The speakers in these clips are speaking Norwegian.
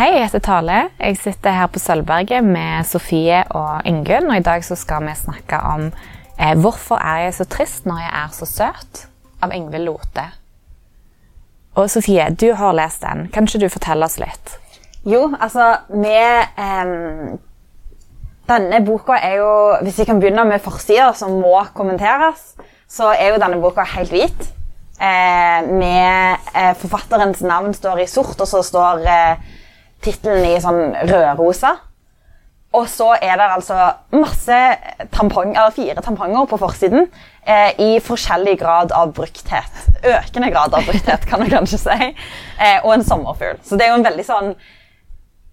Hei, jeg heter Tale. Jeg sitter her på Sølvberget med Sofie og Ingunn. Og i dag så skal vi snakke om eh, 'Hvorfor er jeg så trist når jeg er så søt?' av Ingvild Lote. Og Sofie, du har lest den. Kan ikke du fortelle oss litt? Jo, altså med eh, Denne boka er jo Hvis vi kan begynne med forsider som må kommenteres, så er jo denne boka helt hvit. Eh, med eh, Forfatterens navn står i sort, og så står eh, tittelen i sånn rødrosa. Og så er det altså masse tampong, eller fire tamponger på forsiden eh, i forskjellig grad av brukthet. Økende grad av brukthet, kan man kanskje si. Eh, og en sommerfugl. Så det er jo en veldig sånn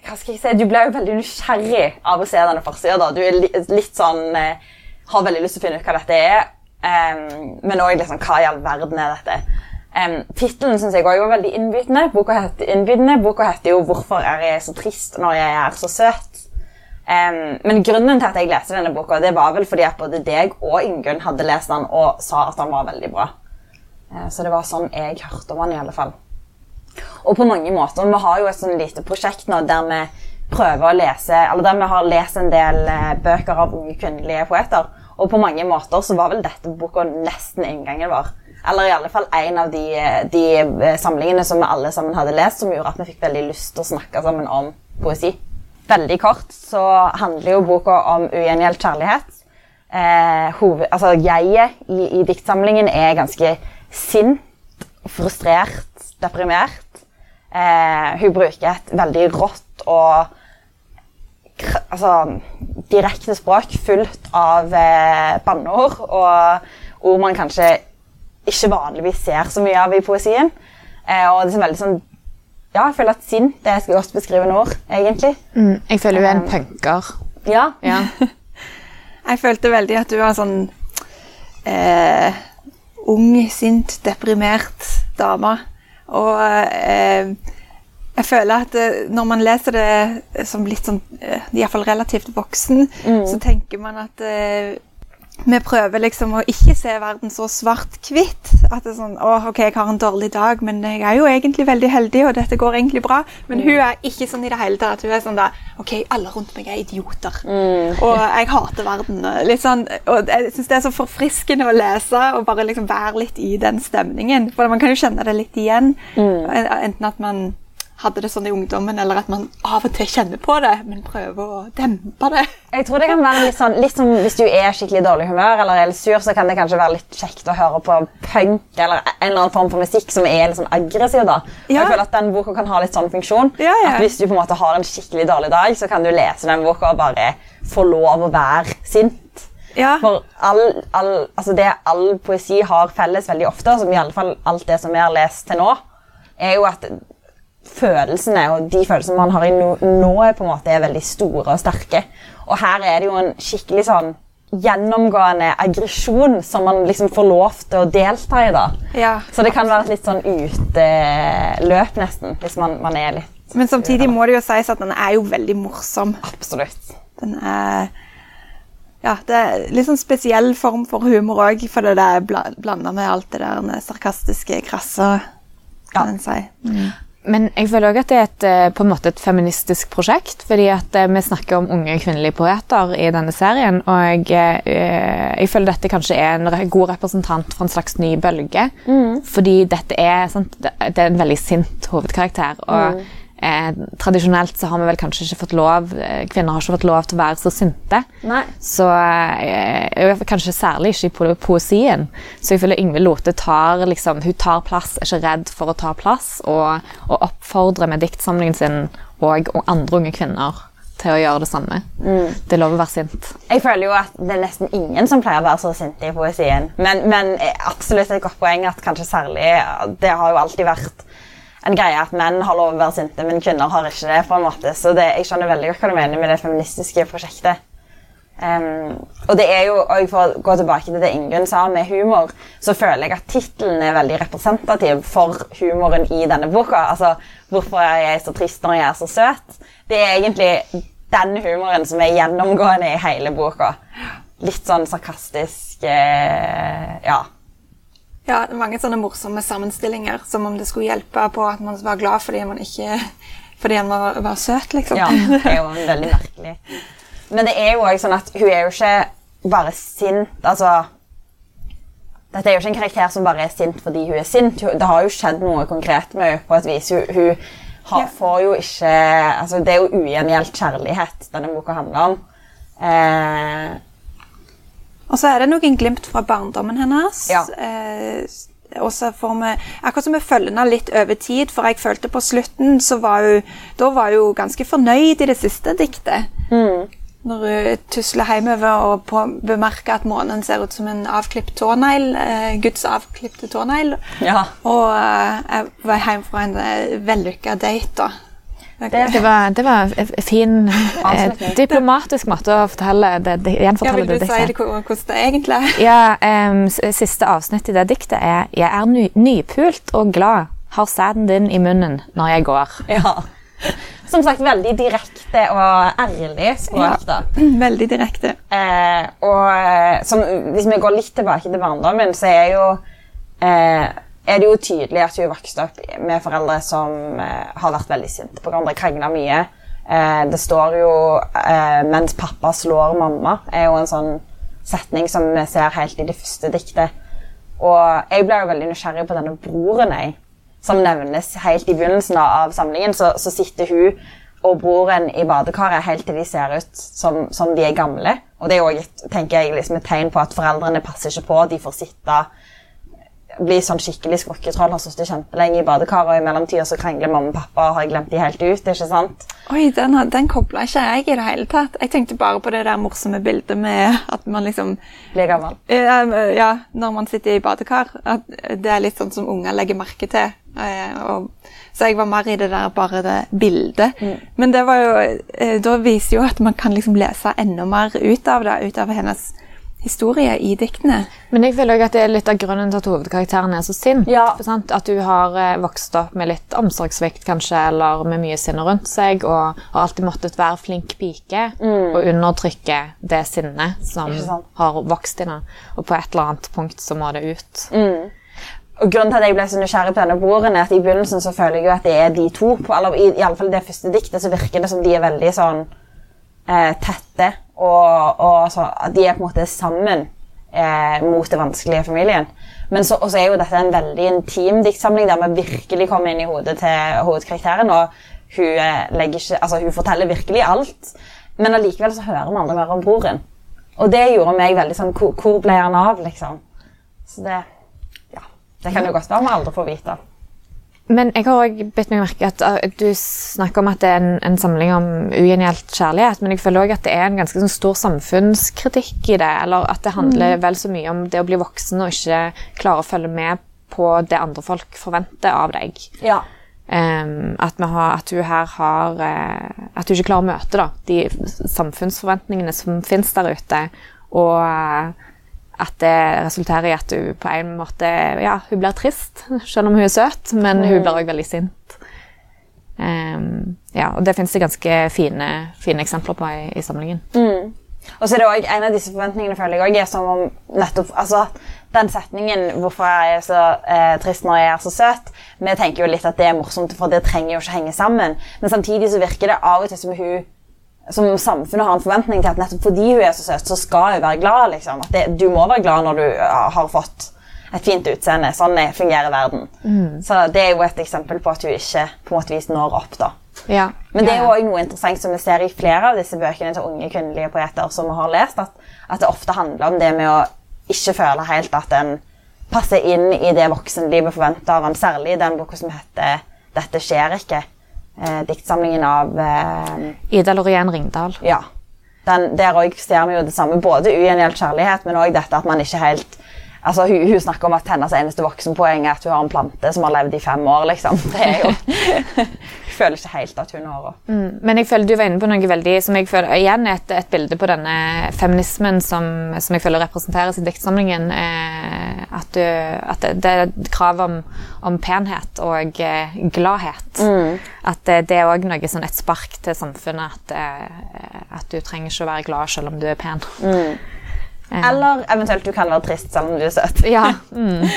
hva skal jeg si, Du blir jo veldig nysgjerrig av å se denne forsida. Du er litt sånn eh, Har veldig lyst til å finne ut hva dette er, um, men òg liksom hva i all verden er dette? Um, Tittelen syns jeg òg var veldig innbydende. Boka heter, innbydende. Boka heter jo 'Hvorfor er jeg så trist når jeg er så søt'. Um, men grunnen til at jeg leste denne boka, det var vel fordi at både deg og Ingunn hadde lest den og sa at den var veldig bra. Uh, så det var sånn jeg hørte om den, i alle fall. Og på mange måter, Vi har jo et sånn lite prosjekt nå der vi prøver å lese, eller der vi har lest en del uh, bøker av unge kvinnelige poeter. Og på mange måter så var vel dette boka nesten inngangen vår. Eller i alle fall en av de, de eh, samlingene som vi alle sammen hadde lest, som gjorde at vi fikk veldig lyst til å snakke sammen om poesi. Veldig kort så handler jo boka om ugjengjeld kjærlighet. Eh, hoved, altså Jeget i, i diktsamlingen er ganske sint, frustrert, deprimert. Eh, hun bruker et veldig rått og altså, direkte språk fullt av eh, banneord og ord man kanskje ikke vanligvis ser så mye av i poesien. Eh, og det er veldig sånn Ja, jeg føler at sint det er et godt beskrivende ord, egentlig. Mm, jeg føler hun er en punker. Ja. Ja. Jeg følte veldig at du var sånn eh, ung, sint, deprimert dame. Og eh, jeg føler at eh, når man leser det som litt sånn eh, Iallfall relativt voksen, så tenker man at eh, vi prøver liksom å ikke se verden så svart-hvitt. At det er sånn Å, OK, jeg har en dårlig dag, men jeg er jo egentlig veldig heldig, og dette går egentlig bra. Men hun er ikke sånn i det hele tatt. Hun er sånn da OK, alle rundt meg er idioter. Og jeg hater verden. Litt sånn, og jeg syns det er så forfriskende å lese og bare liksom være litt i den stemningen. For man kan jo kjenne det litt igjen. Enten at man hadde det sånn i ungdommen, eller at man av og til kjenner på det, men prøver å dempe det. Jeg tror det kan være litt sånn, litt som Hvis du er skikkelig dårlig humør eller er litt sur, så kan det kanskje være litt kjekt å høre på punk eller en eller annen form for musikk som er litt sånn aggressiv. da. Ja. jeg føler at den boka kan ha litt sånn funksjon. Ja, ja. At Hvis du på en måte har en skikkelig dårlig dag, så kan du lese den boka og bare få lov å være sint. Ja. For all, all, altså det all poesi har felles veldig ofte, som i alle fall alt det som vi har lest til nå, er jo at følelsene og de følelsene man har i nå, nå på en måte er veldig store og sterke. Og her er det jo en skikkelig sånn gjennomgående aggresjon som man liksom får lov til å delta i. da. Ja. Så det kan være et litt sånn uteløp, nesten, hvis man, man er litt Men samtidig må det jo sies at den er jo veldig morsom. Absolutt. Den er Ja, det er litt sånn spesiell form for humor òg, for det er bla- blanda med alt det der sarkastiske, krasse, kan en si. Men jeg føler også at det er et, eh, på en måte et feministisk prosjekt. fordi at eh, vi snakker om unge kvinnelige poeter i denne serien. Og jeg, eh, jeg føler dette kanskje er en god representant for en slags ny bølge. Fordi dette er, sant, det er en veldig sint hovedkarakter. Og eh, tradisjonelt så har vi vel kanskje ikke fått lov eh, Kvinner har ikke fått lov til å være så sinte. Nei. Så eh, Kanskje særlig ikke i po poesien. Så jeg føler Ingvild Lote tar, liksom, hun tar plass, er ikke redd for å ta plass, og, og oppfordrer med diktsamlingen sin og, og andre unge kvinner til å gjøre det samme. Det er lov å være sint. Jeg føler jo at det er nesten ingen som pleier å være så sinte i poesien. Men, men eh, absolutt et godt poeng at kanskje særlig Det har jo alltid vært en greie at menn har lov å være sinte, men kvinner har ikke det. på en måte. Så det, jeg skjønner veldig godt hva du mener med det feministiske prosjektet. Um, og det er jo, og For å gå tilbake til det Ingunn sa med humor, så føler jeg at tittelen er veldig representativ for humoren i denne boka. Altså, 'Hvorfor er jeg så trist når jeg er så søt?' Det er egentlig den humoren som er gjennomgående i hele boka. Litt sånn sarkastisk eh, Ja. Ja, det mange sånne morsomme sammenstillinger, som om det skulle hjelpe på at man var glad fordi man ikke fordi han var, var søt, liksom. Ja, det er jo veldig merkelig. Men det er jo også sånn at hun er jo ikke bare sint. Altså Dette er jo ikke en karakter som bare er sint fordi hun er sint. Det har jo skjedd noe konkret med henne på et vis. Hun, hun har, Ja. får jo ikke altså Det er jo ugjengjeldt kjærlighet denne boka handler om. Eh, Og så er det noen glimt fra barndommen hennes. Ja. Eh, og så får vi Akkurat som vi følger henne litt over tid, for jeg følte på slutten så var hun Da var hun ganske fornøyd i det siste diktet. Når hun tusler hjemover og på, bemerker at månen ser ut som en avklipt tånegl. Eh, Guds avklipte tånegl. ja. Og eh, jeg var hjemme fra en uh, vellykka date, da. Det var, det var en fin, eh, diplomatisk måte å fortelle det, det, ja, gjenfortelle vil du det si det, diktet. hvor- hvordan det egentlig er? Ja, um, Siste avsnitt i det diktet er Jeg er ny, nypult og glad, har sæden din i munnen når jeg går. ja. Som sagt, veldig direkte og ærlig språk. da. Veldig direkte. Eh, og eh, som, hvis vi går litt tilbake til barndommen, så er, jo, eh, er det jo tydelig at hun vokste opp med foreldre som eh, har vært veldig sinte på hverandre, krangla mye. Eh, det står jo eh, 'mens pappa slår mamma', er jo en sånn setning som vi ser helt i det første diktet. Og jeg ble jo veldig nysgjerrig på denne broren jeg, som nevnes helt i begynnelsen av samlingen. Så, så sitter hun og broren i badekaret helt til de ser ut som, som de er gamle. Og det er jo tenker liksom et tegn på at foreldrene passer ikke på. De får sitte bli sånn skikkelig skurketroll, har sittet kjempelenge i badekaret, og i mellomtida så krangler mamma og pappa og har glemt de helt ut. ikke sant? Oi, den, den kobla ikke jeg i det hele tatt. Jeg tenkte bare på det der morsomme bildet med at man liksom Blir gammel. Eh, Ja, når man sitter i badekar. At det er litt sånn som unger legger merke til. Eh, så jeg var mer i det der bare det bildet. Men det var jo eh, Da viser jo at man kan liksom lese enda mer ut av det, ut av hennes historie i diktene. Men jeg føler også at det er litt av grunnen til at hovedkarakteren er så sint. Ja. At du har eh, vokst opp med litt omsorgssvikt, kanskje, eller med mye sinne rundt seg, og har alltid måttet være flink pike og undertrykke det sinnet som har vokst i henne. Og på et eller annet punkt så må det ut. Og grunnen til at jeg ble så nysgjerrig på denne broren, er at i begynnelsen så føler jeg jo at det er de to. På, eller i, i alle fall det første diktet så virker det som de er veldig sånn eh, tette. Og, og så, de er på en måte sammen eh, mot det vanskelige familien. Men så er jo dette en veldig intim diktsamling der vi virkelig kommer inn i hodet til hovedkarakteren. Og hun, eh, ikke, altså, hun forteller virkelig alt, men allikevel så hører vi aldri mer om broren. Og det gjorde meg veldig sånn Hvor, hvor ble han av, liksom? Så det Ja. Det kan jo godt være vi aldri får vite. Men jeg har òg bitt meg merke at uh, du snakker om at det er en, en samling om ugjengjeld kjærlighet, men jeg føler også at det er en ganske sånn stor samfunnskritikk i det, eller at det handler vel så mye om det å bli voksen og ikke klare å følge med på det andre folk forventer av deg. Ja. Um, at, har, at du her har uh, At du ikke klarer å møte da, de samfunnsforventningene som finnes der ute, og eh, at det resulterer i at hun på en måte Ja, hun blir trist, selv om hun er søt, men hun blir også veldig sint. Um, ja, og det finnes det ganske fine, fine eksempler på i, i samlingen. Og så er det også, En av disse forventningene føler jeg også er som om nettopp, altså Den setningen 'Hvorfor er jeg så eh, trist når jeg er så søt?' Vi tenker jo litt at det er morsomt, for det trenger jo ikke henge sammen. Men samtidig så virker det av og til som hun som samfunnet har en forventning til at nettopp fordi hun er så søt, så skal hun være glad. liksom. Det, Du må være glad når du har fått et fint utseende. Sånn er- fungerer verden. Så det er jo et eksempel på at hun ikke på en måte vis når opp. da. Ja. Men det er jo også noe interessant som vi ser i flere av disse bøkene til unge kvinnelige poeter som vi har lest, at, at det ofte handler om det med å ikke føle helt at en passer inn i det voksenlivet forventer av en, særlig i den boka som heter 'Dette skjer ikke'. Eh, diktsamlingen av eh, Ida Lorien Ringdal. Ja. Den, der òg ser vi jo det samme. Både ugjengjeld kjærlighet, men òg dette at man ikke helt Altså, hun, hun snakker om at hennes eneste voksenpoeng er at hun har en plante som har levd i fem år. liksom. Det er jo Jeg føler ikke helt at hun har det. Mm, Men jeg føler du var inne på noe veldig som jeg føler igjen er et, et bilde på denne feminismen som, som jeg føler representeres i diktsamlingen. Eh, at, du, at det, det er krav om, om penhet og eh, gladhet. At det, det er òg noe sånn et spark til samfunnet at, eh, at du trenger ikke å være glad selv om du er pen. Eh, Eller eventuelt du kan være trist selv om du er søt. ja, mm,